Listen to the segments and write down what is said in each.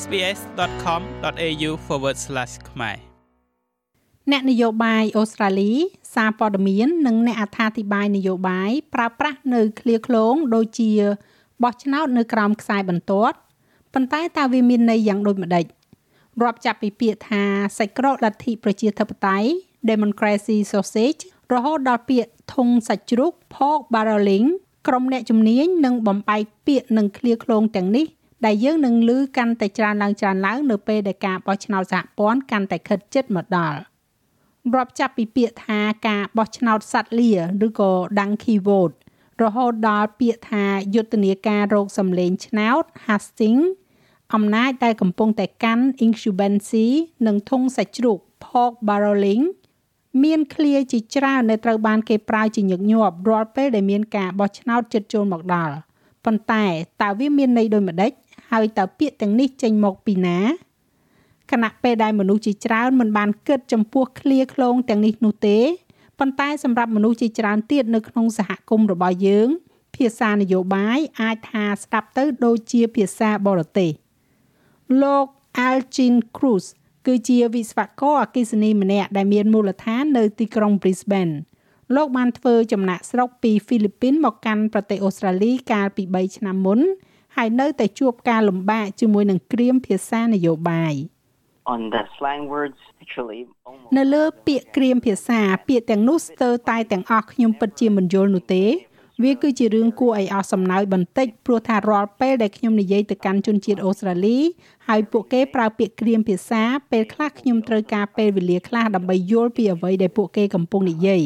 sbs.com.au/ ខ្មែរអ្នកនយោបាយអូស្ត្រាលី សារព័ត៌មាន និងអ្នកអត្ថាធិប្បាយនយោបាយប្រើប្រាស់នៅឃ្លាឃ្លោងដូចជាបោះឆ្នោតនៅក្រោមខ្សែបន្ទាត់ប៉ុន្តែតើវាមានន័យយ៉ាងដូចម្ដេចរាប់ចាប់ពីពាក្យថាសាច់ក្រកលទ្ធិប្រជាធិបតេយ្យ Democracy Sausage រហូតដល់ពាក្យធុងសាច់ជ្រូក Pork Barreling ក្រុមអ្នកជំនាញនឹងបំបែកពាក្យនិងឃ្លាឃ្លោងទាំងនេះ ដែលយើងនឹងឮកាន់តែច្រើនឡើងច្រើនឡើងនៅពេលដែលការបោះឆ្នោតសហព័ន្ធកាន់តែខិតជិតមកដល់រាប់ចាប់ពីពាក្យថាការបោះឆ្នោតសត្វលាឬក៏ donkey vote រហូតដល់ពាក្យថាយុទ្ធនាការរោគសម្លេងឆ្នោត Hastings អំណាចដែលកំពុងតែកាន់ incumbency និងធុងសាច់ជ្រូក pork barreling មានឃ្លាជាច្រើនដែលត្រូវបានគេប្រើជាញឹកញាប់រាល់ពេលដែលមានការបោះឆ្នោតជិតចូលមកដល់ប៉ុន្តែតើវាមានន័យដូចម្ដេច ហើយតើពាក្យទាំងនេះចេញមកពីណាខណៈពេលដែលមនុស្សជាច្រើនមិនបានគិតចំពោះឃ្លាឃ្លោងទាំងនេះនោះទេប៉ុន្តែសម្រាប់មនុស្សជាច្រើនទៀតនៅក្នុងសហគមន៍របស់យើង ភាសានយោបាយអាចថាស្ដាប់ទៅដូចជាភាសាបរទេសលោក Alcin Cruz គឺជាវិស្វករអគ្គិសនីម្នាក់ដែលមានមូលដ្ឋាននៅទីក្រុង Brisbane លោកបានធ្វើចំណាក់ស្រុកពីហ្វីលីពីនមកកាន់ប្រទេសអូស្ត្រាលីកាលពី3ឆ្នាំមុន ហើយនៅតែជួបការលំបាកជាមួយនឹងគ្រាមភាសានយោបាយ on the slang words actually នៅលើពាក្យគ្រាមភាសា ពាក្យទាំងនោះស្ទើរតែទាំងអស់ខ្ញុំពិតជាមិនយល់នោះទេ វាគឺជារឿងគួរឲ្យអស់សំណើចបន្តិចព្រោះថារាល់ពេលដែលខ្ញុំនិយាយទៅកាន់ជនជាតិអូស្ត្រាលីហើយពួកគេប្រើពាក្យគ្រាមភាសាពេលខ្លះខ្ញុំត្រូវការពេលវេលាខ្លះដើម្បីយល់ពីអ្វីដែលពួកគេកំពុងនិយាយ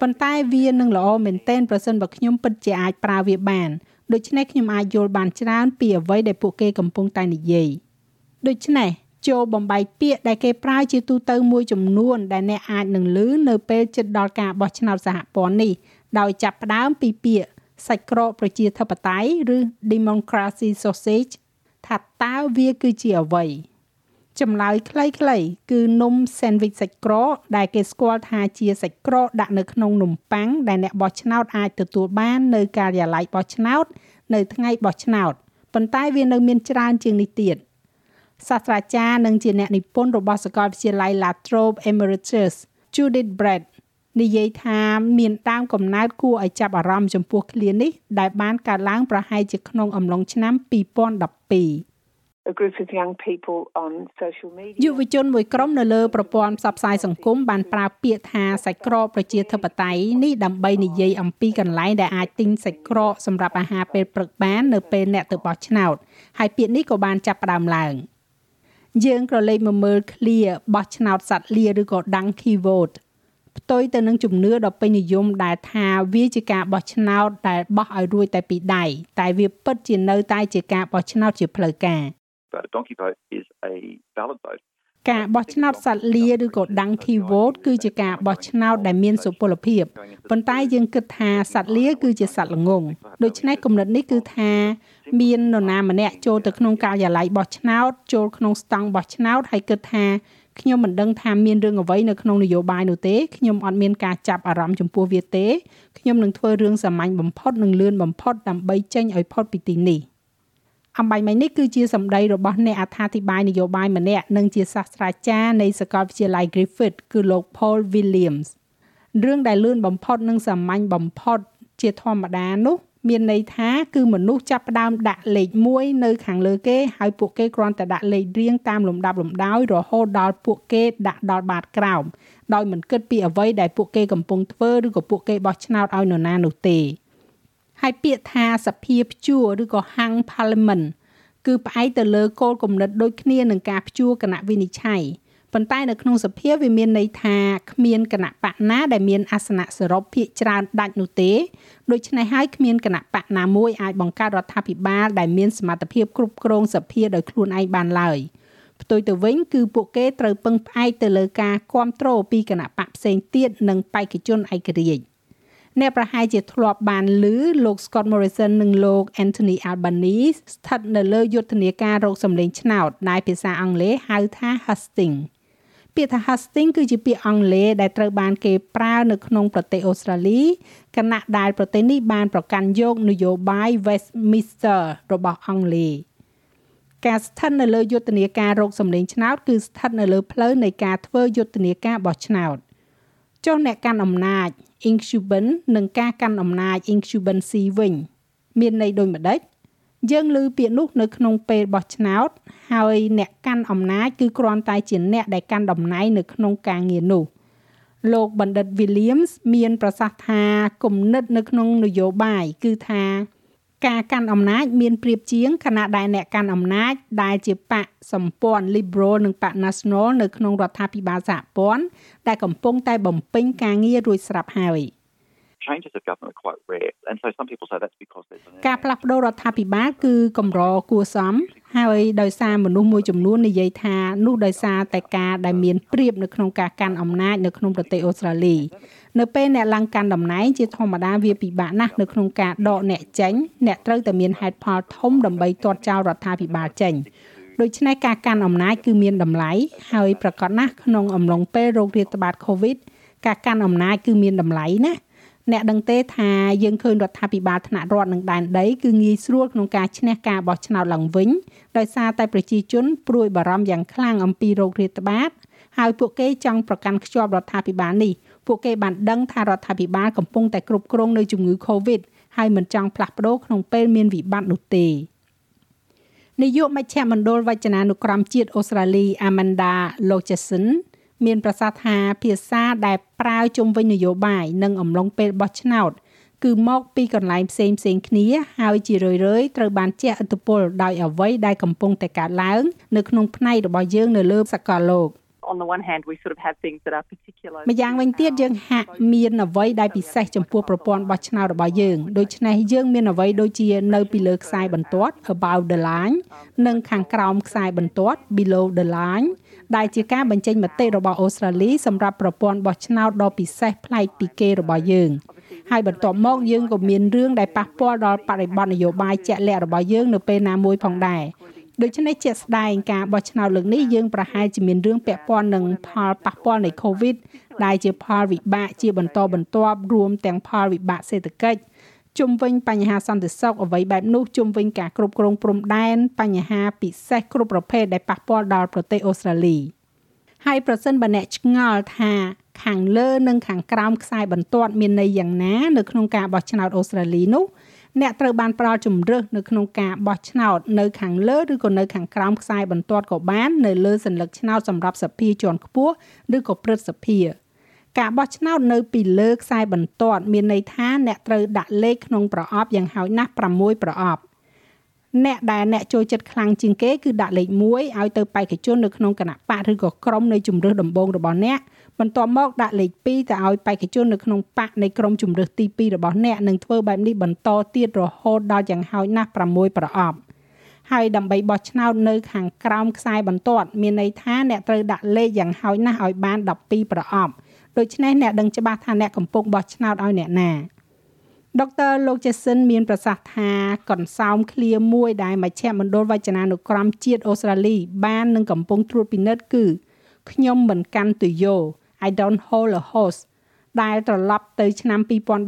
ប៉ុន្តែវានឹងល្អមែនទែនប្រសិនបើខ្ញុំពិតជាអាចប្រើវាបាន ដូច្នេះខ្ញុំអាចយល់បានច្រើនពីអ្វីដែលពួកគេកំពុងតែនិយាយដូច្នេះចូលបំបីពាក្យដែលគេប្រើជាទូទៅមួយចំនួន ដែលអ្នកអាចនឹងឮនៅពេលជិតដល់ការបោះឆ្នោតសហព័ន្ធនេះដោយចាប់ផ្ដើមពីពាក្យសាច់ក្រកប្រជាធិបតេយ្យឬ democracy sausage ថាតើវាគឺជាអ្វីចម្លើយខ្លីៗគឺនំ sandwich សាច់ក្រកដែលគេស្គាល់ថាជាសាច់ក្រកដាក់នៅក្នុងនំប៉័ងដែលអ្នកបោះឆ្នោតអាចទទួលបាននៅការិយាល័យបោះឆ្នោត នៅថ្ងៃបោះឆ្នោតប៉ុន្តែវានៅមានច្រើនជាងនេះទៀតសាស្ត្រាចារ្យនិងជាអ្នកនិពន្ធរបស់សាកលវិទ្យាល័យ La Trobe Emeritus Judith Brett និយាយថាមានដើមកំណើតគួរឲ្យចាប់អារម្មណ៍ចំពោះឃ្លានេះដែលបានកើតឡើងប្រហែលជាក្នុងអំឡុងឆ្នាំ2012 a group of young people on social media យុវជនមួយក្រុមនៅលើប្រព័ន្ធផ្សព្វផ្សាយសង្គមបានប្រើពាក្យថាសាច់ក្រកប្រជាធិបតេយ្យនេះដើម្បីនិយាយអំពីកន្លែងដែលអាចទិញសាច់ក្រកសម្រាប់អាហារពេលព្រឹកបាននៅពេលអ្នកទៅបោះឆ្នោតហើយពាក្យនេះក៏បានចាប់ផ្ដើមឡើងយើងក៏លេខមកមើលឃ្លាបោះឆ្នោតសัตว์លាឬក៏ donkey vote ផ្ទុយទៅនឹងជំនឿដ៏ពេញនិយមដែលថាវាជាការបោះឆ្នោតដែលបោះឲ្យរួចតែពីដៃតែវាពិតជានៅតែជាការបោះឆ្នោតជាផ្លូវការ but a donkey vote is a valid vote ការបោះឆ្នោតសត្វលាឬក៏ donkey vote គឺជាការបោះឆ្នោតដែលមានសុពលភាពប៉ុន្តែយើងគិតថាសត្វលាគឺជាសត្វល្ងងដូច្នេះគំនិតនេះគឺថាមាននរណាម្នាក់ចូលទៅក្នុងការិយាល័យបោះឆ្នោតចូលក្នុងស្តង់បោះឆ្នោតហើយគិតថាខ្ញុំមិនដឹងថាមានរឿងអ្វីនៅក្នុងនយោបាយនោះទេខ្ញុំអត់មានការចាប់អារម្មណ៍ចំពោះវាទេខ្ញុំនឹងធ្វើរឿងសាមញ្ញបំផុតនិងលឿនបំផុតដើម្បីចេញឲ្យផុតពីទីនេះ អំបញ្ញមិញនេះគឺជាសម្ដីរបស់អ្នកអត្ថាធិប្បាយនយោបាយម្នាក់និងជាសាស្ត្រាចារ្យនៃសាកលវិទ្យាល័យ Griffith គឺលោក Paul Williams រឿងដែលលឿនបំផុតនិងសាមញ្ញបំផុតជាធម្មតានោះមានន័យថាគឺមនុស្សចាប់ផ្ដើមដាក់លេខ1នៅខាងលើគេហើយពួកគេគ្រាន់តែដាក់លេខរៀងតាមលំដាប់លំដោយរហូតដល់ពួកគេដាក់ដល់បាតក្រោមដោយមិនគិតពីអ្វីដែលពួកគេកំពុងធ្វើឬក៏ពួកគេបោះឆ្នោតឲ្យនរណានោះទេ ហើយពាក្យថាសភាព្យួរឬក៏ហាំង Parliament គឺផ្អែកទៅលើគោលគំនិតដូចគ្នានឹងការព្យួរគណៈវិនិច្ឆ័យប៉ុន្តែនៅក្នុងសភាវាមានន័យថាគ្មានគណៈបកណាដែលមានអាសនៈសរុបភាគច្រើនដាច់នោះទេដូច្នេះហើយគ្មានគណៈបកណាមួយអាចបង្កើតរដ្ឋាភិបាលដែលមានសមត្ថភាពគ្រប់គ្រងសភាដោយខ្លួនឯងបានឡើយផ្ទុយទៅវិញគឺពួកគេត្រូវពឹងផ្អែកទៅលើការគ្រប់គ្រងពីគណៈបកផ្សេងទៀតនិងបេក្ខជនឯករាជ្យ អ្នកប្រហែលជាធ្លាប់បានឮលោក Scott Morrison និងលោក Anthony Albanese ស្ថិតនៅលើយុទ្ធនាការរកសម្លេងឆ្នោតដែលភាសាអង់គ្លេសហៅថា hustings ពាក្យថា hustings គឺជាពាក្យអង់គ្លេសដែលត្រូវបានគេប្រើនៅក្នុងប្រទេសអូស្ត្រាលីគណៈដែលប្រទេសនេះបានប្រកាន់យកនយោបាយ Westminster របស់អង់គ្លេសការស្ថិតនៅលើយុទ្ធនាការរកសម្លេងឆ្នោតគឺស្ថិតនៅលើផ្លូវនៃការធ្វើយុទ្ធនាការបោះឆ្នោត ចុះអ្នកកាន់អំណាច incumbent និងការកាន់អំណាច incumbency វិញ មានន័យដូចម្ដេចយើងឮពាក្យនោះនៅក្នុងពេលបោះឆ្នោត ហើយអ្នកកាន់អំណាចគឺគ្រាន់តែជាអ្នកដែលកាន់តំណែងនៅក្នុងការងារនោះលោកបណ្ឌិត Williams មាន ប្រសាសន៍ថាគំនិតនៅក្នុងនយោបាយគឺថា ការកាន់អំណាចមានប្រៀបជាងខណៈដែលអ្នកកាន់អំណាចដែលជាបកសម្ព័ន្ធ Liberal និងបក National នៅក្នុងរដ្ឋាភិបាលសហព័ន្ធដែលកំពុងតែបំពេញការងាររួចស្រាប់ហើយ changes of government are quite rare. And so some people say that's because there's an ការផ្លាស់ប្ដូររដ្ឋាភិបាលគឺកម្រគួរសមហើយដោយសារមនុស្សមួយចំនួននិយាយថានោះដោយសារតែការដែលមានព្រៀបនៅក្នុងការកាន់អំណាចនៅក្នុងប្រទេសអូស្ត្រាលីនៅពេលអ្នកឡើងកាន់តំណែងជាធម្មតាវាពិបាកណាស់នៅក្នុងការដកអ្នកចេញអ្នកត្រូវតែមានហេតុផលធំដើម្បីទាត់ចោលរដ្ឋាភិបាលចេញដូច្នេះការកាន់អំណាចគឺមានតម្លៃហើយប្រកាសណាស់ក្នុងអំឡុងពេលរោគរាតត្បាត COVID ការកាន់អំណាចគឺមានតម្លៃណាស់ អ្នកដឹងទេថាយើងឃើញរដ្ឋាភិបាលថ្នាក់រដ្ឋនិងដែនដីគឺងាយស្រួលក្នុងការឈ្នះការបោះឆ្នោតឡើងវិញដោយសារតែប្រជាជនព្រួយបារម្ភយ៉ាងខ្លាំងអំពីโรគរាតត្បាតហើយពួកគេចង់ប្រកាន់ខ្ជាប់រដ្ឋាភិបាលនេះពួកគេបានដឹងថារដ្ឋាភិបាលកំពុងតែគ្រប់គ្រងនៅជំងឺ Covid ហើយមិនចង់ផ្លាស់ប្ដូរក្នុងពេលមានវិបត្តិនោះទេនាយកមជ្ឈមណ្ឌលវចនានុក្រមជាតិអូស្ត្រាលី Amanda Locheson មានប្រសាសន៍ថាភាសាដែលប្រើជុំវិញនយោបាយនិងអំឡុងពេលបោះឆ្នោត គឺមកពីកន្លែងផ្សេងផ្សេងគ្នា ហើយជារឿយៗត្រូវបានជះឥទ្ធិពលដោយអ្វីដែលកំពុងតែកើតឡើង នៅក្នុងផ្នែករបស់យើងនៅលើសកលលោក on the one hand we sort of have things that are particular ម្យ៉ាងវិញទៀតយើងហាក់មានអ្វីដែលពិសេសចំពោះប្រព័ន្ធបោះឆ្នោតរបស់យើងដូច្នេះយើងមានអ្វីដូចជានៅពីលើខ្សែបន្ទាត់ above the line និងខាងក្រោមខ្សែបន្ទាត់ below the line ដែលជាការបញ្ចេញមតិរបស់អូស្ត្រាលីសម្រាប់ប្រព័ន្ធបោះឆ្នោតដ៏ពិសេសប្លែកពីគេរបស់យើងហើយបន្ទាប់មកយើងក៏មានរឿងដែលប៉ះពាល់ដល់បរិបទនយោបាយជាក់លាក់របស់យើងនៅពេលណាមួយផងដែរ ដូច្នេះជាក់ស្ដែងការបោះឆ្នោតលើកនេះយើងប្រហែលជាមានរឿងពាក់ព័ន្ធនឹងផលប៉ះពាល់នៃ COVID ដែលជាផលវិបាកជាបន្តបន្ទាប់រួមទាំងផលវិបាកសេដ្ឋកិច្ចជុំវិញបញ្ហាសន្តិសុខអ្វីបែបនោះជុំវិញការគ្រប់គ្រងព្រំដែនបញ្ហាពិសេសគ្រប់ប្រភេទដែលប៉ះពាល់ដល់ប្រទេសអូស្ត្រាលីហើយប្រសិនបើអ្នកឆ្ងល់ថាខាងលើនិងខាងក្រោមខ្សែបន្ទាត់មានន័យយ៉ាងណានៅក្នុងការបោះឆ្នោតអូស្ត្រាលីនោះ អ្នកត្រូវបានផ្ដល់ជំរើសនៅក្នុងការបោះឆ្នោតនៅខាងលើឬក៏នៅខាងក្រោមខ្សែបន្ទាត់ក៏បាននៅលើសញ្ញាឆ្នោតសម្រាប់សភាជាន់ខ្ពស់ឬក៏ព្រឹទ្ធសភាការបោះឆ្នោតនៅពីលើខ្សែបន្ទាត់មានន័យថាអ្នកត្រូវដាក់លេខក្នុងប្រអប់យ៉ាងហោចណាស់6ប្រអប់ អ្នកដែលអ្នកចូលចិត្តខ្លាំងជាងគេគឺដាក់លេខ1ឲ្យទៅបេក្ខជននៅក្នុងគណៈបកឬក៏ក្រុមនៃជំរឿសដំបូងរបស់អ្នកបន្ទាប់មកដាក់លេខ2ទៅឲ្យបេក្ខជននៅក្នុងបកនៃក្រុមជំរឿសទី2របស់អ្នកនឹងធ្វើបែបនេះបន្តទៀតរហូតដល់យ៉ាងហោចណាស់6ប្រអប់ហើយដើម្បីបោះឆ្នោតនៅខាងក្រោមខ្សែបន្ទាត់មានន័យថាអ្នកត្រូវដាក់លេខយ៉ាងហោចណាស់ឲ្យបាន12ប្រអប់ដូច្នេះអ្នកដឹងច្បាស់ថាអ្នកកំពុងបោះឆ្នោតឲ្យអ្នកណា ដុកទ័រលោក Jason មានប្រសាសន៍ថាកន្សោមឃ្លាមួយដែលមជ្ឈមណ្ឌលវចនានុក្រមជាតិអូស្ត្រាលីបាននឹងកំពុងត្រួតពិនិត្យគឺខ្ញុំមិនកាន់ទុយោ I don't hold a horse ដែលត្រឡប់ទៅឆ្នាំ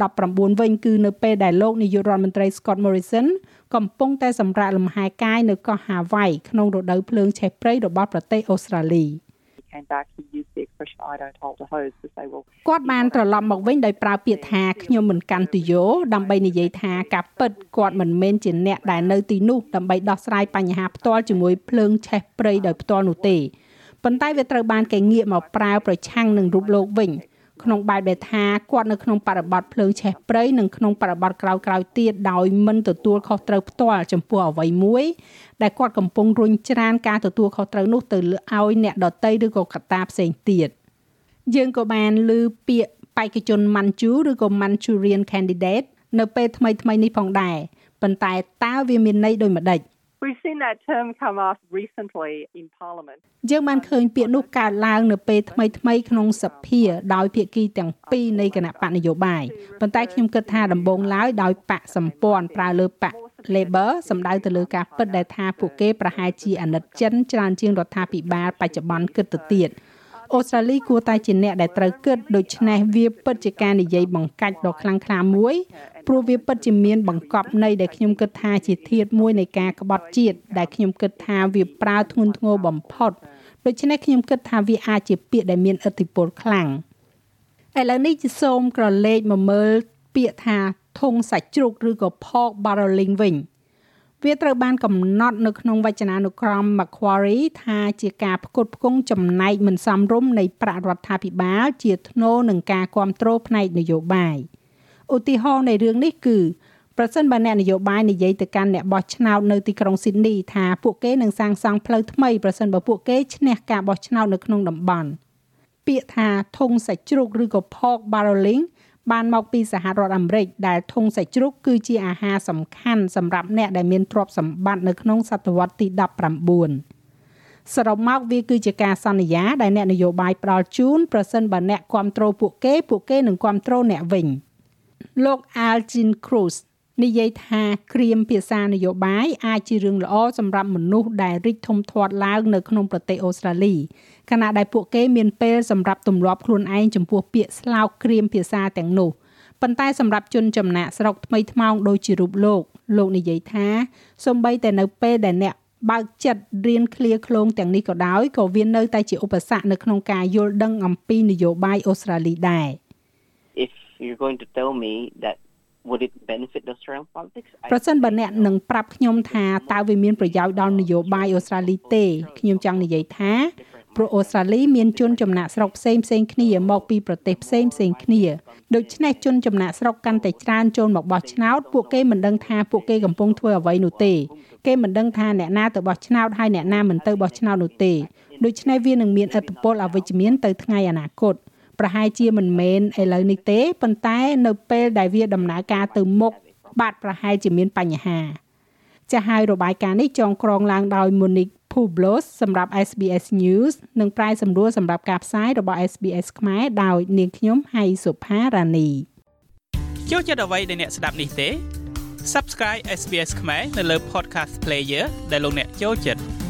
2019វិញគឺនៅពេលដែលលោកនាយករដ្ឋមន្ត្រី Scott Morrison កំពុងតែសម្រាកលំហែកាយនៅកោះ Hawaii ក្នុងរដូវភ្លើងឆេះព្រៃរបស់ប្រទេសអូស្ត្រាលី came back he used the expression I don't hold a hose to say well គាត់បានត្រឡប់មកវិញដោយប្រើពាក្យថាខ្ញុំមិនកាន់ទុយោដើម្បីនិយាយថាការពិតគាត់មិនមែនជាអ្នកដែលនៅទីនោះដើម្បីដោះស្រាយបញ្ហាផ្ទាល់ជាមួយភ្លើងឆេះព្រៃដោយផ្ទាល់នោះទេប៉ុន្តែវាត្រូវបានគេងាកមកប្រើប្រឆាំងនឹងរូបលោកវិញ ក្នុងបែបដែលថាគាត់នៅក្នុងបរិបទភ្លើងឆេះព្រៃនិងក្នុងបរិបទក្រៅក្រៅទៀតដោយមិនទទួលខុសត្រូវផ្ទាល់ចំពោះអ្វីមួយដែលគាត់កំពុងរុញច្រានការទទួលខុសត្រូវនោះទៅឲ្យអ្នកដតីឬក៏កត្តាផ្សេងទៀតយើងក៏បានលើពាក្យបេក្ខជន Manchu ឬក៏ Manchurian candidate នៅពេលថ្មីថ្មីនេះផងដែរប៉ុន្តែតើវាមានន័យដូចម្ដេច We've seen that term come up recently in parliament យើងបានឃើញពាក្យនោះកើតឡើងនៅពេលថ្មីថ្មីក្នុងសភាដោយភាគីទាំងពីរនៃគណៈបកនយោបាយប៉ុន្តែខ្ញុំគិតថាដំបូងឡើយដោយបកសម្ព័ន្ធប្រើលើបក Labor សំដៅទៅលើការពិតដែលថាពួកគេប្រហែលជាអាណិតចិនច្រើនជាងរដ្ឋាភិបាលបច្ចុប្បន្នគិតទៅទៀត អូស្ត្រាលីគួរតែជាអ្នកដែលត្រូវគិតដូច្នេះវាពិតជាការនិយាយបង្កាច់ដ៏ខ្លាំងក្លាមួយព្រោះវាពិតជាមានបង្កប់ន័យដែលខ្ញុំគិតថាជាធាតមួយនៃការក្បត់ជាតិដែលខ្ញុំគិតថាវាប្រើធ្ងន់ធ្ងរបំផុតដូច្នេះខ្ញុំគិតថាវាអាចជាពាក្យដែលមានឥទ្ធិពលខ្លាំងឥឡូវនេះជាសូមក្រឡេកមកមើលពាក្យថាធុងសាច់ជ្រូកឬក៏ pork barreling វិញ វាត្រូវបានកំណត់នៅក្នុងវចនានុក្រម Macquarie ថាជាការផ្គត់ផ្គង់ចំណែកមិនសមរម្យនៃប្រាក់រដ្ឋាភិបាល ជាធ្នូនឹងការគ្រប់គ្រងផ្នែកនយោបាយឧទាហរណ៍នៃរឿងនេះគឺប្រសិនបើអ្នកនយោបាយនិយាយទៅកាន់អ្នកបោះឆ្នោតនៅទីក្រុងស៊ីដនីថាពួកគេនឹងសាងសង់ផ្លូវថ្មីប្រសិនបើពួកគេឈ្នះការបោះឆ្នោតនៅក្នុងតំបន់ពាក្យថាធុងសាច់ជ្រូកឬក៏ pork barreling បានមកពីសហរដ្ឋអាមេរិកដែលធុងសាច់ជ្រូកគឺជាអាហារសំខាន់សម្រាប់អ្នកដែលមានទ្រព្យសម្បត្តិនៅក្នុងសតវត្សទី19សរុបមកវាគឺជាការសន្យាដែលអ្នកនយោបាយផ្ដល់ជូនប្រសិនបើអ្នកគ្រប់គ្រងពួកគេពួកគេនឹងគ្រប់គ្រងអ្នកវិញលោក Algin Cruz និយាយថាក្រៀមភាសានយោបាយអាចជារឿងល្អសម្រាប់មនុស្សដែលរីកធំធាត់ឡើងនៅក្នុងប្រទេសអូស្ត្រាលីខណៈដែលពួកគេមានពេលសម្រាប់ទម្លាប់ខ្លួនឯងចំពោះពាក្យស្លោកក្រៀមភាសាទាំងនោះប៉ុន្តែសម្រាប់ជនចំណាក់ស្រុកថ្មីថ្មោងដូចជារូបលោកលោកនិយាយថាសំបីតែនៅពេលដែលអ្នកបើកចិត្តរៀនឃ្លាឃ្លោងទាំងនេះក៏ដោយក៏វានៅតែជាឧបសគ្គនៅក្នុងការយល់ដឹងអំពីនយោបាយអូស្ត្រាលីដែរ If you're going to tell me that would it benefit the Australian politics ប្រសិនបើអ្នកនឹងប្រាប់ខ្ញុំថាតើវាមានប្រយោជន៍ដល់នយោបាយអូស្ត្រាលីទេខ្ញុំចង់និយាយថាព្រោះអូស្ត្រាលីមានជនចំណាក់ស្រុកផ្សេងផ្សេងគ្នាមកពីប្រទេសផ្សេងផ្សេងគ្នាដូច្នេះជនចំណាក់ស្រុកកាន់តែច្រើនចូលមកបោះឆ្នោតពួកគេមិនដឹងថាពួកគេកំពុងធ្វើអ្វីនោះទេគេមិនដឹងថាអ្នកណាទៅបោះឆ្នោតហើយអ្នកណាមិនទៅបោះឆ្នោតនោះទេដូច្នេះវានឹងមានឥទ្ធិពលអវិជ្ជមានទៅថ្ងៃអនាគត ប្រហែលជាមិនមែនឥឡូវនេះទេប៉ុន្តែនៅពេលដែលវាដំណើរការទៅមុខបាទប្រហែលជាមានបញ្ហាចាស់ហើយរបាយការណ៍នេះចងក្រងឡើងដោយ Monique Publos សម្រាប់ SBS News និងប្រាយសម្រួលសម្រាប់ការផ្សាយរបស់ SBS ខ្មែរដោយនាងខ្ញុំហៃសុផារ៉ានីចូលចិត្តអ្វីដែលអ្នកស្ដាប់នេះទេ Subscribe SBS ខ្មែរនៅលើ Podcast Player ដែលលោកអ្នកចូលចិត្ត